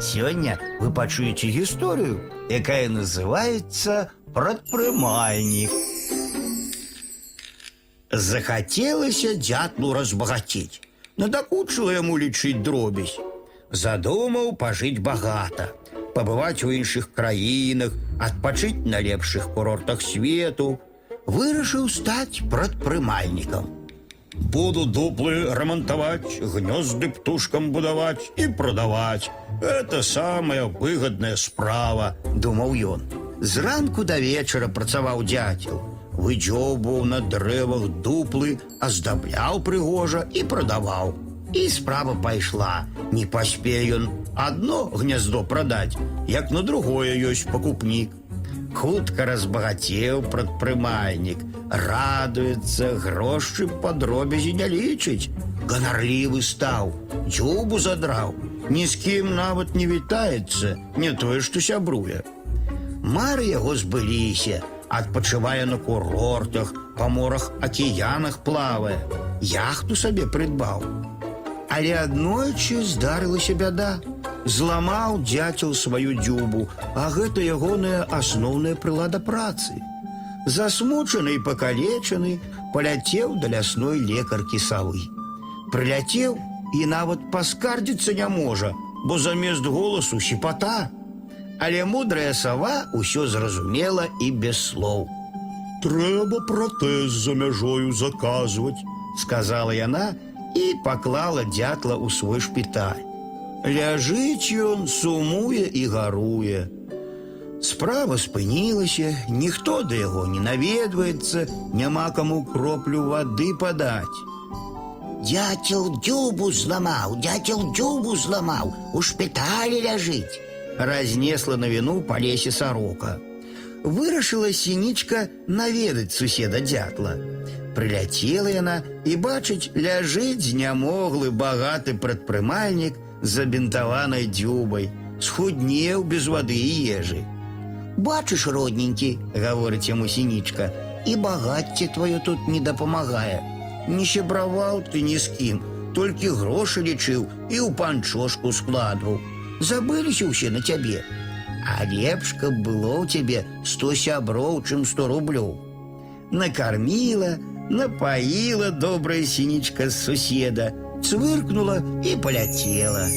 Сегодня вы пачуеце гісторыю, якая называется «Прадпрымальнік». Захацелася дятлу разбагацець. Надакучыла яму лічыць дробязь. Задумаў пажыць багата, пабываць у іншых краінах, адпачыць на лепшых курортах свету. Вырашыў стаць прадпрымальнікам. Буду дуплы ремонтовать, гнезды птушкам будовать и продавать. Это самая выгодная справа, думаў ён. Зранку до вечера працаваў дятел. Выдзёбаў на дрэвах дуплы, аздабляў прыгожа і прадаваў. І справа пайшла. Не паспее ён одно гнездо прадаць, як на другое ёсць пакупнік. Хутка разбагацеў прадпрымальнік, радуецца, грошы па дробязі не лічыць. Ганарлівы стаў, дзюбу задраў, ні з кім нават не вітаецца, не тое, што сябруе. Мары яго збыліся, адпачывае на курортах, па морах акіянах плавае, яхту сабе прыдбаў. Але аднойчы здарылася бяда. Зламаў дзяцел сваю дзюбу, а гэта ягоная асноўная прылада працы. Засмучаны і пакалечаны паляцеў да лясной лекаркі савы. Прыляцеў і нават паскардзіцца не можа, бо замест голасу сіпата. Але мудрая сава ўсё зразумела і без слоў. Трэба пратэз за мяжою заказваць, сказала яна і паклала дятла ў свой шпіталь. Ляжыць ён, сумуе і гаруе. Справа спынілася, ніхто да яго не наведваецца, няма каму кроплю вады падаць. Дятел дзюбу зламаў, дятел дзюбу зламаў, у шпіталі ляжыць. Разнесла на віну па лесе сарока. Вырашыла сінічка наведаць суседа дятла. Прыляцела яна і бачыць, ляжыць знямоглы багаты прадпрымальнік з забінтаванай дзюбай, схуднеў без вады і ежы. Бачыш, родненькі, гаворыць яму сінічка, і багацце тваё тут не дапамагае. Не сябраваў ты ні з кім, толькі грошы лічыў і ў панчошку складваў. Забыліся ўсе на цябе. А лепш, каб было ў цябе сто сяброў, чым сто рублёў. Накарміла, напаіла добрая сінічка з суседа, цвыркнула і паляцела.